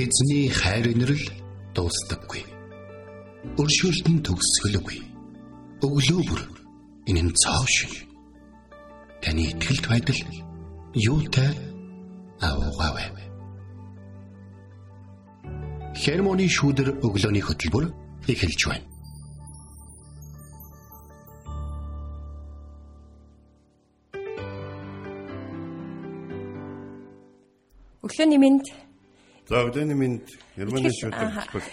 эзний хайр инрэл дуустдаггүй. Өршөөлт нь төгсгөлгүй. Өглөө бүр энэ нь цаав шиг. Таны ихтгэлт байдал юутай аавгаавэ. Хермоны шүүдэр өглөөний хөтөлбөр эхэлж байна. Өглөөний минь За өглөөний минь Германы шүтэлбэр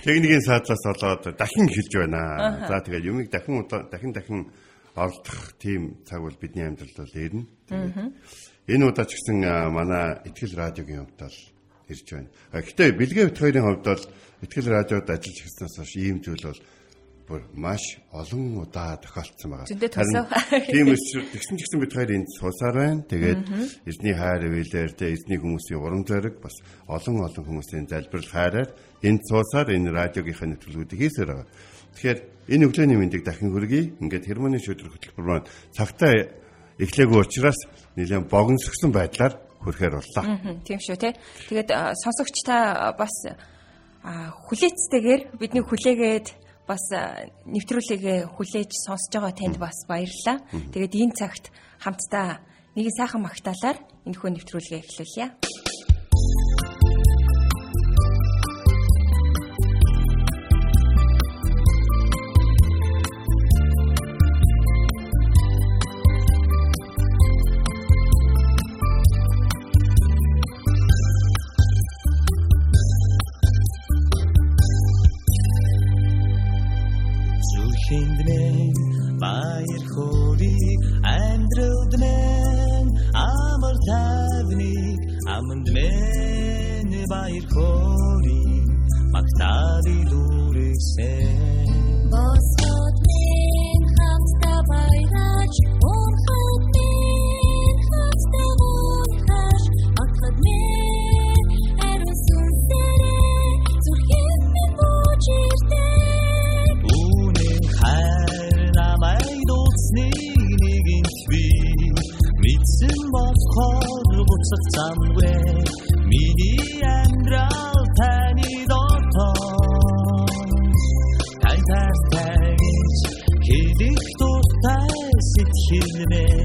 техникийн саадлаас болоод дахин эхэлж байна. За тэгээд юмыг дахин дахин дахин оролдох тийм цаг бол бидний амьдралд бол ирнэ. Энэ удаа ч гэсэн манай ихтгэл радиогийн хувьд бол ирж байна. Гэхдээ бэлгээ бит хоёрын хувьд бол ихтгэл радиод ажиллаж ирснээс хойш ийм зүйл бол бүр маш олон удаа тохиолдсон байгаа. Тийм учраас тэгсэн ч гэсэн бид хоёр энд суусаар байна. Тэгээд эзний хайр ивэлээр тэ эзний хүмүүсийн урам зориг бас олон олон хүмүүсийн залбирал хайраар энд суусаар энэ радиогийнхаа нэвтрүүлгүүдийг хийсээр байгаа. Тэгэхээр энэ өглөөний мэндийг дахин хүргэе. Ингээд Германы шийдвэр хөтөлбөр маань цагтаа эхлээгүй учраас нэлээд богиносгсон байдлаар хүрэхээр боллоо. Тийм шүү тий. Тэгээд сонсогч та бас хүлээцтэйгээр бидний хүлээгээд бас нэвтрүүлгээ хүлээж сонсож байгаа танд бас баярлалаа. Тэгээд энэ цагт хамтдаа нэг сайхан магтаалаар энэхүү нэвтрүүлгээ эхлүүлье. minute.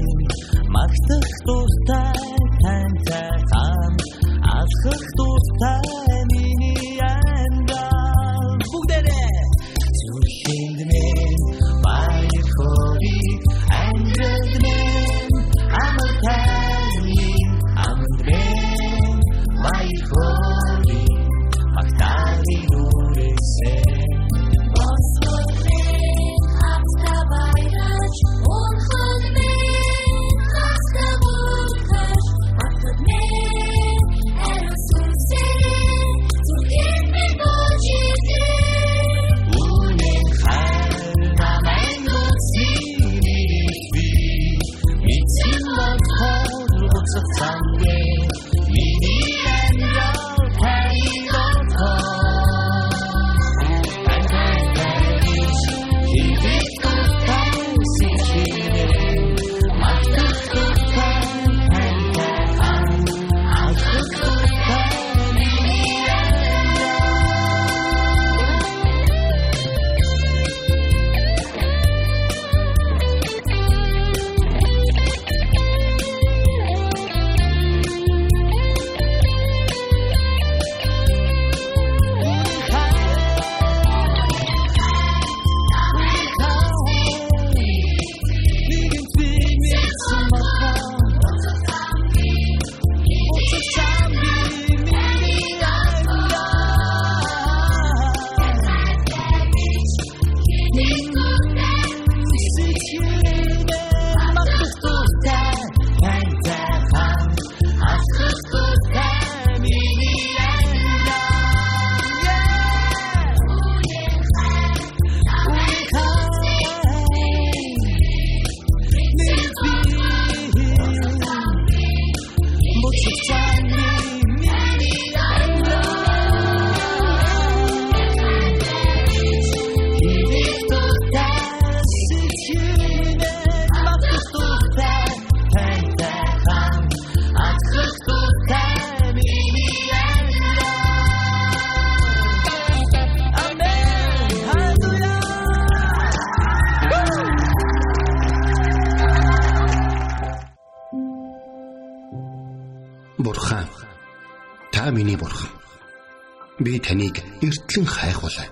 Би таныг эртлэн хайхвалаа.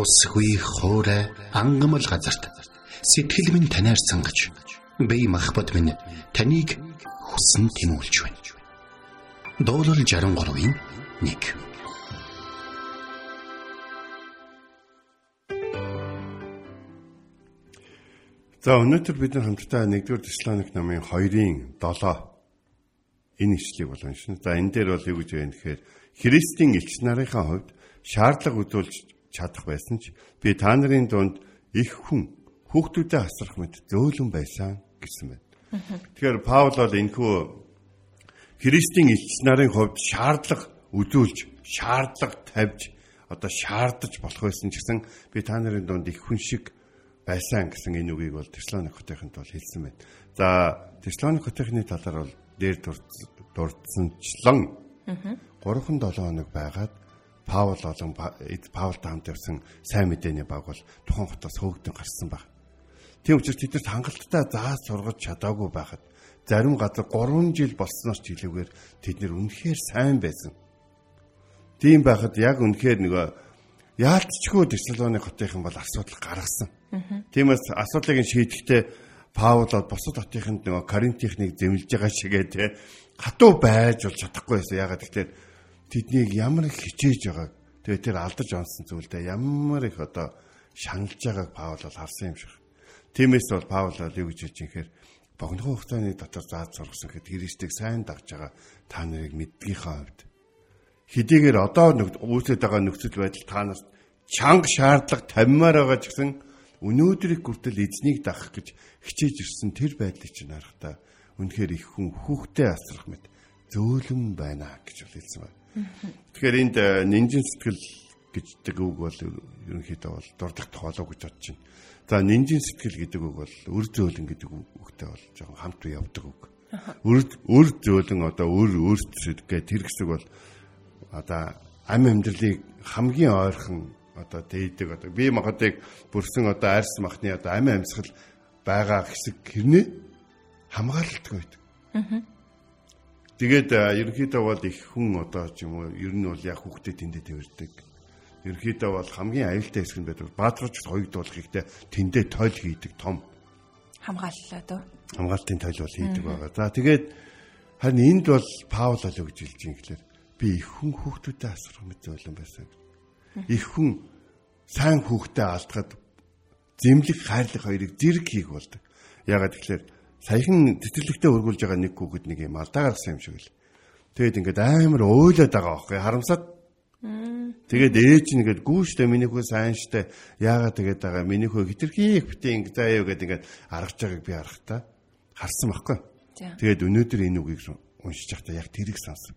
Усгүй хоорой ангамл газарт сэтгэл минь танаар сангаж би махбат минь таныг хүсн тэмүүлж байна. Дуулал 63-ийн 1 За өнөөдөр бид нар хамтдаа 1-р Тесалоник намын 2-ын 7 энэ ишлэгийг бол уншина. За энэ дээр бол юу гэж байна гэхээр Христийн элч нарынхаа хувьд шаардлага үзүүлж чадах байсан ч би та нарын дунд их хүн хүүхдүүдэд асрах мэт зөөлөн байсан гэсэн байна. Тэгэхээр Паул бол энэхүү Христийн элч нарын хувьд шаардлага үзүүлж, шаардлага тавьж одоо шаардаж болох байсан ч гэсэн би та нарын дунд их хүн шиг байсан гэсэн энэ үгийг бол Теслоник хотыхынд бол хэлсэн байна. За Теслоник хотыхны талаар бол дээр дурдсанчлан 3-7 хоног байгаад Паул болон Паултай хамт явсан сайн мэдээний баг бол тухайн хотоос хөөгдөн гарсан баг. Тийм учраас тэдэрт хангалттай заа сургаж чадаагүй байхад зарим газар 3 жил болсноос ч илүүгээр тэд нэр үнэхээр сайн байсан. Тийм байхад яг үнэхээр нөгөө яалтчгүй Теслоны хотынхан бол асуудал гаргасан. Тиймээс асуудлыг шийдэхдээ Паул босод хотынд нөгөө Коринтихныг зэмлж байгаа шигээ те хатуу байж бол чадахгүй байсан. Ягаад гэвэл тэднийг ямар их хичээж байгааг тэгээ тэр алдаж онсон зүйлдээ ямар их одоо шаналж байгааг Паул бол харсан юм шиг. Тиймээс бол Паул бол юу гэж хэлж инхээр богино хугацааны дотор зааж сургасан хэд Христийг сайн дагж байгаа та нарыг мэдгийнхаа хувьд хэдийгээр одоо үүсэж байгаа нөхцөл байдал та нарт чанга шаардлага таммаар байгаа ч гэсэн өнөөдрийг хүртэл эзнийг дагах гэж хичээж ирсэн тэр байдлыг чинь харахтаа үнэхээр их хүн хүүхдээ асрах мэт зөөлөн байна гэж хэлсэн байна. Тэгэхээр энд э, нинжин сэтгэл гэждэг үг бол ерөнхийдөө бол дурдах болов гэж бодож байна. За нинжин сэтгэл гэдэг үг бол өр зөөлөн гэдэг үгтэй бол жоохон хамт явдаг үг. Өр өр зөөлөн одоо өр өөрсдөг тэр хэсэг бол одоо ам амьдралыг хамгийн ойрхон одоо дээдэг одоо бие махбодыг бүрсэн одоо арьс махны одоо амин амьсгал байгаа хэсэг хэрнээ хамгаалалтгүй байдаг. Тэгээд ерөнхийдөө бол их хүн одоо ч юм уу ер нь бол яг хүүхдэд тэндээ тэрдэг. Ерөнхийдөө бол хамгийн аюултай хэсэг нь байдаг. Баатарч хоёрдуулах ихтэй тэндээ тойл хийдэг том хамгааллаа дөө. Хамгаалтын тойл бол хийдэг байгаа. За тэгээд харин энд бол Паул л өгж хэлж юм гэхлээр би их хүн хүүхдүүдэд асрах мэт зөөлөн байсан их хүн сайн хүүхдээ алдахад зэмлэг хайрлах хоёрыг зэрэг хийх болдог. Ягаад гэвэл саяхан тэтгэлэгтээ өргүүлж байгаа нэг хүүхэд нэг юм алдаа гаргасан юм шиг л. Тэгэд ингээд амар ойлоод байгаа байхгүй харамсаад. Тэгээд ээж нь ингээд гүүштэй миний хөө сайн штэ яагаад тэгээд байгаа миний хөө хитрхийг битээ ингээд заа юу гэдэг ингээд аргаж байгааг би харахтаа харсан байхгүй. Тэгээд өнөөдөр энэ үгийг уншиж байхдаа яг тэрийг сансан.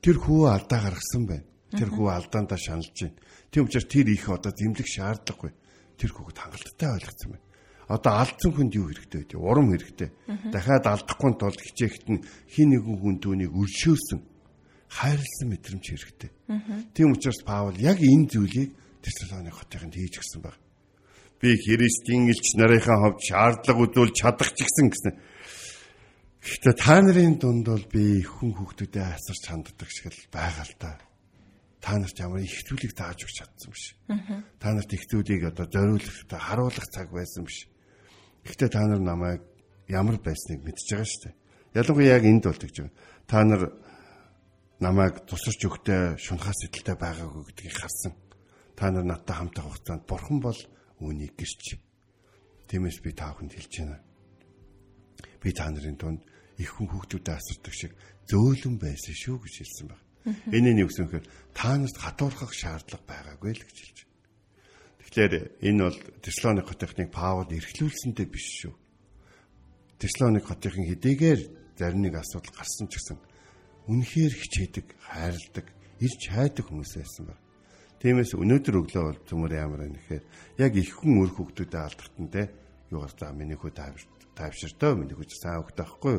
Тэр хүү алдаа гаргасан байна. Тэр хүү алдаандаа шаналж байна. Тийм учраас тэр их одоо зэмлэх шаардлагагүй. Тэр хүүхэд хангалттай ойлгоцсон байна. Одоо алдсан хүнд юу хэрэгтэй вэ? Урам хэрэгтэй. Дахиад алдахгүй тулд хичээхэд нь хин нэгэн хүн түүнийг өршөөсөн хайрлсан мэдрэмж хэрэгтэй. Тийм учраас Паул яг энэ зүйлийг Тесалоны хотынд хийж гисэн баг. Би Христийн элч нарынхаа хувьд шаардлага үзүүл чадах ч гэсэн гэсэн. Гэхдээ та нарын дунд бол би хүн хүүхдүүдэд асарч ханддаг шиг л байгаа л да та нарт ямар их зүйлийг тааж өгч чадсан биш. Та нарт их зүйлийг одоо зориулах, харуулах цаг байсан биш. Гэхдээ та нар намайг ямар байсныг мэдж байгаа шүү дээ. Ялангуяа яг энд бол гэж байна. Та нар намайг тусарч өгтөө шунхаас сэтэлтэй байгаагүй гэдгийг харсан. Та нар надтай хамтаа хугацаанд бурхан бол үүнийг гэрч. Тиймээс би та бүхэнд хэлж байна. Би та нарын дунд их хүн хүүхдүүдэд асардаг шиг зөөлөн байсан шүү гэж хэлсэн байна. Энэний гэсэн хэрэг та нарт хатуурхах шаардлага байгаагүй л гэж хэлж. Тэгэхээр энэ бол Теслоник хотынхныг Паул эрхлүүлсэнтэй биш шүү. Теслоник хотынхын хэдийгээр зарим нэг асуудал гарсан ч гэсэн үнэхээр хичээдэг, хайрладаг, ирж хайдаг хүмүүс байсан байна. Тиймээс өнөөдөр өглөө бол төмөр ямар байна гэхээр яг их хүн өр хөвгтүүдэд алдахтан те юу гарцаа миний хүү тайвширтаа миний хүү сайн хөвгт байхгүй?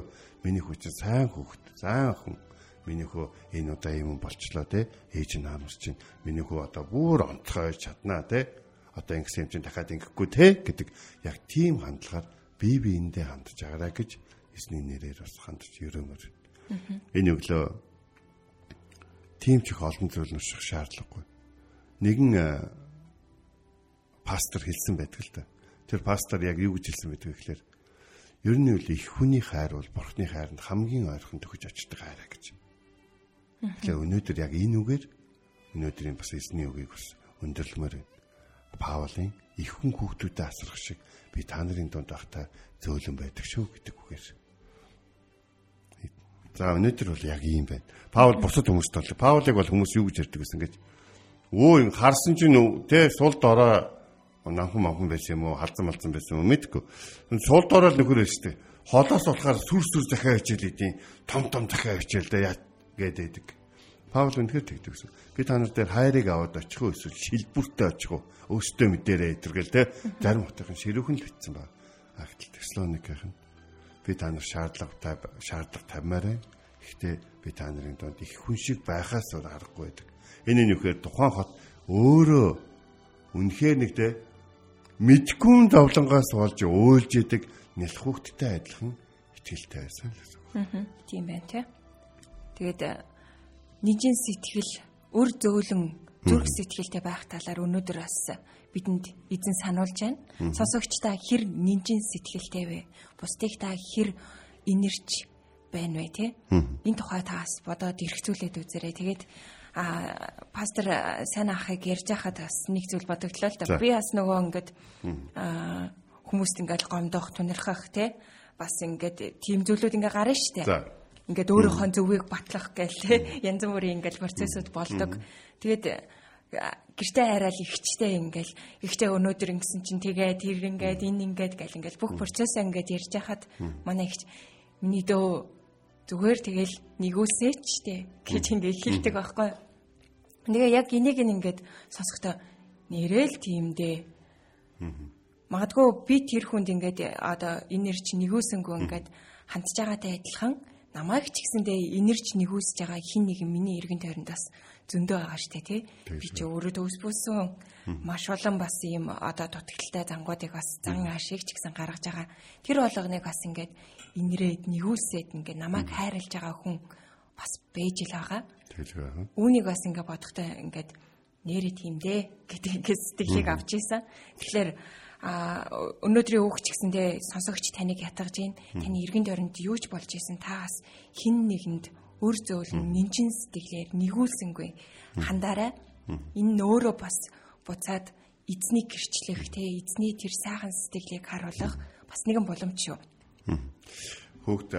Миний хүү сайн хөвгт, сайн хүн миний хөө энэ удаа юм болчлоо те ээж нь хаамарч чинь миний хөө одоо бүр онцгой чаднаа те одоо ингэсэн юм чинь дахиад ингэхгүй те гэдэг яг тийм хандлагаар бие биендээ хандж агараа гэж эсний нэрээр бас хандж ерөмөр. Энэ өглөө тийм ч их олон зүйл унших шаардлагагүй. Нэгэн пастор хэлсэн байдаг л да. Тэр пастор яг юу гэж хэлсэн байдаг вэ гэхээр ер нь үл их хүний хайр бол бурхны хайранд хамгийн ойрхон төгөж очдог хайраа гэж. Тэгэхээр өнөөдөр яг энэ үгээр өнөөдрийн бас эзний үгийг бас өндөрлмөр байна. Паулын их хүн хүүхдүүдэд асрах шиг би та нарын дунд байхдаа зөөлөн байдаг шүү гэдэг үгээр. За өнөөдөр бол яг ийм байна. Паул бусад хүмүүст бол Паулыг бол хүмүүс юу гэж ярьдаг гэсэн гэж өө харсан чинь тэ сул дорой намхан мамхан байсан юм уу халзан малзан байсан юм мэдгүй. Сул дорой л нөхөр өстэй. Холоос болохоор сүр сүр захиа хичээл идэв. Том том захиа хичээл дээ гэдэг. Паул үнэхээр тэгдэг гэсэн. Би та нар дээр хайрыг аваад очих уу эсвэл шилбүртээ очих уу? Өөстөө мэдэрээ итэргэл те. Зарим хотын ширүүхэн л битсэн ба. Агтл Теслоникийнх нь би та нар шаардлага шаардлага тавьмаар байна. Гэхдээ би та нарын донд их хүн шиг байхаас өөр аргагүй байдаг. Энэ нь юухээр тухайн хот өөрөө үнэхээр нэг те мэдгүй зовлонгоос болж уйлж идэг нэлх хүүхдтэй адилхан итгэлтэй байсан л гэсэн. Аа. Тийм байна тий. Тэгээд нижин сэтгэл өр зөөлөн зүрх сэтгэлтэй байх талаар өнөөдөр бас бидэнд эзэн сануулж байна. Сонсогч та хэр нинжин сэтгэлтэй вэ? Бусдыг та хэр инэрч байна вэ те? Энэ тухай та бас бодоод эргцүүлээд үзээрэй. Тэгээд а пастор сайн ахыг ярьж байхад бас нэг зүйл бодогдлоо л да. Би бас нөгөө ингээд а хүмүүст ингээд гомдох, тунирхах те бас ингээд тийм зүйлүүд ингээд гарна штэ. Ингээд өөрийнхөө зөвийг батлах гээл янз бүрийн ингээд процессыг болдог. Тэгээд гэртээ хараад ихчтэй ингээл ихтэй өнөөдөр ингэсэн чинь тэгээ тэр ингээд энэ ингээд гэл ингээд бүх процессаа ингээд ярьж хахад манай ихч миний дөө зүгээр тэгэл нэгүүлсээч тэ гэж ингээд хэлдэг байхгүй. Тэгээ яг энийг ингээд сонсохдоо нэрэл тийм дээ. Магадгүй би тэр хүнд ингээд одоо энерч нэгөөсөнгөө ингээд хандж байгаатай адилхан намайг ч гэсэндээ энерч нэгөөсж байгаа хин нэг миний эргэн тойрондоос зөндөө байгаа штэ тий. Би ч өөрөө төвс бүсэн маш олон бас ийм одоо дутагдaltaй зангуудыг бас зан ашиг ч гэсэн гаргаж байгаа. Тэр болгоныг бас ингээд инрээд нэгүүлсээд ингээд намайг хайрлаж байгаа хүн бас бэж л байгаа. Тэгж байгаа. Үүнийг бас ингээд бодохтой ингээд нэрээ тийм дээ гэдэг ингээд сэтгэлийг авч ийсэн. Тэгэхээр а өнөөдрийн үг ч гэсэндээ сонсогч таныг ятгаж гин. Таны эргэн тойронд юу ч болж исэн та бас хин нэгэнд өр зөөлн нэмчин сэтгэлээр нэгүүлсэнгүй. Хандаарай. Энэ өөрөө бас буцаад эзнийг гэрчлэх те эзний тэр сайхан сэтгэлийг харуулах бас нэгэн боломж шүү. Хүүхд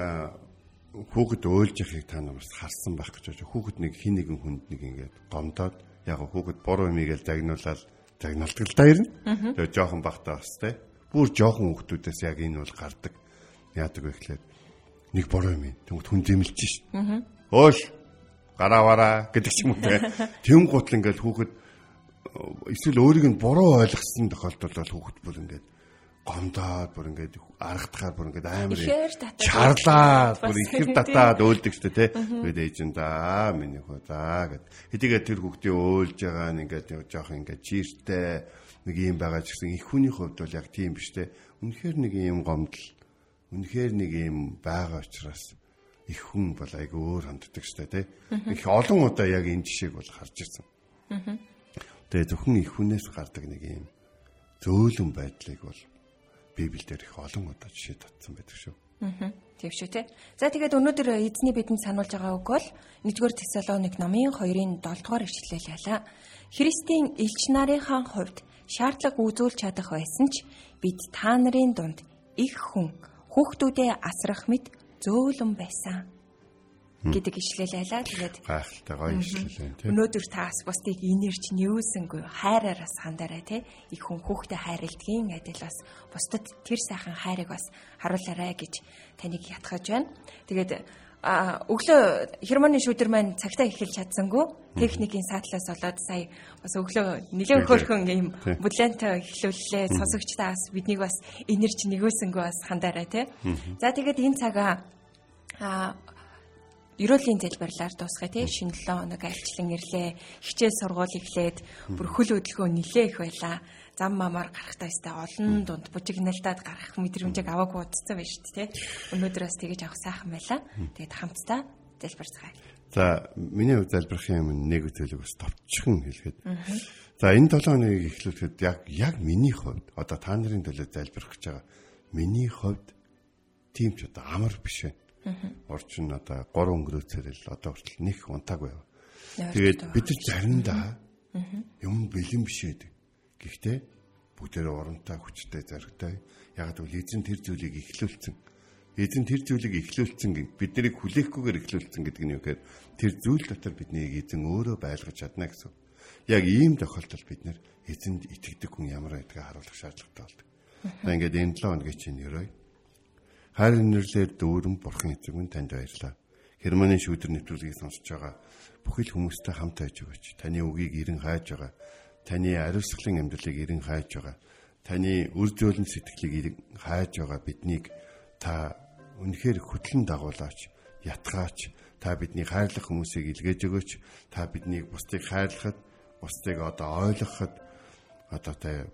хүүхэд өөлж яхийг та нар бас харсан байх гэж байна. Хүүхэд нэг хин нэгэн хүнд нэг ингээд гомдоод яг хүүхэд буруу юмыг л загнуулаад загналдаг л да ирнэ. Тэгээ жоохон бахтаа бас те. Бүр жоохон хүүхдүүдээс яг энэ бол гардаг. Яадаг вэ гэхлээр нэг буруу юм. Тэгвэл хүн зэмлэж шít. Өөш гараавара гэдэг ч юм уу те. Тэм гутал ингээд хүүхэд эсвэл өөрийг нь буруу ойлгосон тохиолдолд хүүхэд бүр ингээд гомдоод бүр ингээд аргатахаар бүр ингээд амар чарлаад бүр ихэр татаад өөлдөг штэ тий. Тэгээд ээж нь за миний хөө за гэд. Хэдийгээр тэр хүүхдээ өөлж байгаа нь ингээд жоох ингээд чиртэй нэг юм байгаа ч гэсэн их хүний хувьд бол яг тийм биш тий. Үнэхээр нэг юм гомдол. Үнэхээр нэг юм байгаа учраас их хүн бол айгүй өөр ханддаг штэ тий. Их олон удаа яг энэ жишээг бол харж ирсэн. Тэгээ зөвхөн их хүнээс гардаг нэг юм зөөлөн байдлыг бол Библиэлд их олон удаа жишээ татсан байдаг шүү. Аа. Тийм шүү те. За тэгээд өнөөдөр эзний бидэнд сануулж байгаа үг бол 1-р Тесалоник номын 2-ын 7 дугаар ишлэл ялаа. Христийн элч нарынхаа хувьд шаардлага үзүүлж чадах байсан ч бид та нарын дунд их хүн хүүхдүүдээ асрах мэт зөөлөн байсан гэдэг ишлэл байлаа. Тэгээд гайхалтай гоё ишлэл байна тийм. Өнөөдөр таас бусдыг инээрч нөөсөнгүй хайраараас хандараа тий. Их хүн хүүхдэд хайрладгийн адил бас бусдад тэр сайхан хайрыг бас харуулаарай гэж таныг ятгахж байна. Тэгээд өглөө хермоны шүүдэр маань цагтаа эхэлж чадсангүй техникийн саатлаас болоод сая бас өглөө нэлээд хөөрхөн юм бүлэнтэй эхлүүллээ сонсогчдаа бас биднийг бас энерж нэгөөсөнгөө бас хандараа тий. За тэгээд энэ цагаа ерөөлийн залбирлаар дуусгая тий шинэ 7 хоног альчлан ирлээ. Хичээл сургууль эхлээд бүр хөл хөдөлгөөн нилээ их байла. Зам мамаар гарахтаа өстэй олон дунд бужигналтад гарах мэдрэмжийг аваагүй удацсан байж шүү дээ тий өнөөдрөөс тэгэж авах сайхан байла. Тэгээд хамтдаа залбирцгаая. За миний хувьд залбирахын юм нэг зүйлийг бас товчхон хэлгээд. За энэ 7 хоногийг эхлүүлэхэд яг яг миний хувьд одоо та нарын төлөө залбирах гэж байгаа. Миний хувьд тийм ч одоо амар биш байна. Орчин одоо 3 өнгөрөөцөр л одоо хүртэл нэг унтааг байв. Тэгээд бид нар заримдаа юм бэлэн биш байдаг. Гэхдээ бүгдээ урамтай хүчтэй зоригтой. Яг л эзэн тэр зүйлийг эхлүүлсэн. Эзэн тэр зүйлийг эхлүүлсэн бид нарыг хүлээхгүйгээр эхлүүлсэн гэдэг нь юу гэхээр тэр зүйл дотор биднийг эзэн өөрөө байлгаж чадна гэсэн. Яг ийм тохиолдолд бид нар эзэнд итгэдэг хүн ямар байдгийг харуулах шаардлагатай болдог. За ингээд энэ 7 хоногийн чинь ерөөй. Хайр нэрлэлээр дүүрэн бурхан эзэн минь танд баярлалаа. Германы шүүдэр нэвтрүүлгийг сонсож байгаа бүхэл хүмүүстэй хамт байж өгөөч. Таны үгийг эрен хайж байгаа. Таны ариусгалын амьдралыг эрен хайж байгаа. Таны үр зөөлөн сэтгэлийг эрен хайж байгаа биднийг та үнэхээр хөтлөн дагуулаач, ятгаач. Та бидний хайрлах хүмүүсийг илгээж өгөөч. Та биднийг бусдыг хайрлахад, бусдыг одоо ойлгоход одоо та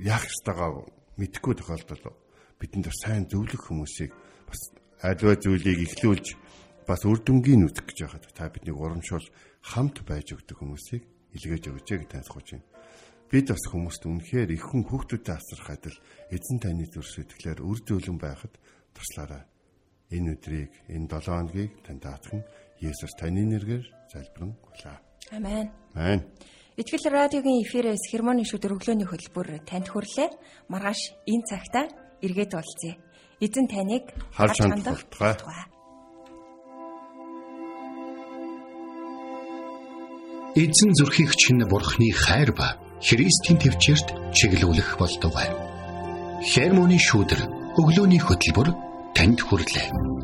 яах ёстойгоо мэдхгүй тохиолдол бидэнд сайн зөвлөх хүмүүсийг бас альва зүйлийг ихлүүлж бас үр дүнгийн үзэх гэж байхад та бидний урамшуул хамт байж өгдөг хүмүүсийг илгээж өгч гэж тайлбарж байна. Бид бас хүмүүст үнэхээр их хүн хүүхдүүдэд асрах адил эзэн таны зүрх сэтгэлээр үр дүлэн байхад туслаарай. Энэ өдрийг энэ 7 хоногийг танд даатхан Есүс таны нэрээр залбирэн гуйлаа. Амен. Амен. Итгэл радиогийн эфирээс хермоны шүдэр өглөөний хөтөлбөр танд хүрлээ. Маргааш энэ цагтаа эргээд уулзъя. Эзэн таныг харж хандах болтугай. эзэн зүрхийг чинь бурхны хайр ба Христийн төвчөрт чиглүүлэх болдог. Хермоны шүүдэр өглөөний хөтөлбөр танд хүрэлээ.